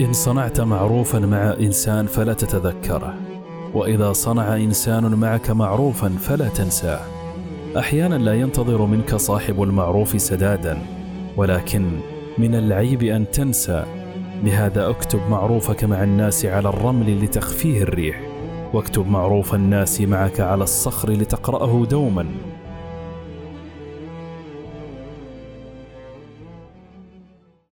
إن صنعت معروفا مع إنسان فلا تتذكره وإذا صنع إنسان معك معروفا فلا تنساه. أحيانا لا ينتظر منك صاحب المعروف سدادا ولكن من العيب أن تنسى. لهذا اكتب معروفك مع الناس على الرمل لتخفيه الريح واكتب معروف الناس معك على الصخر لتقرأه دوما.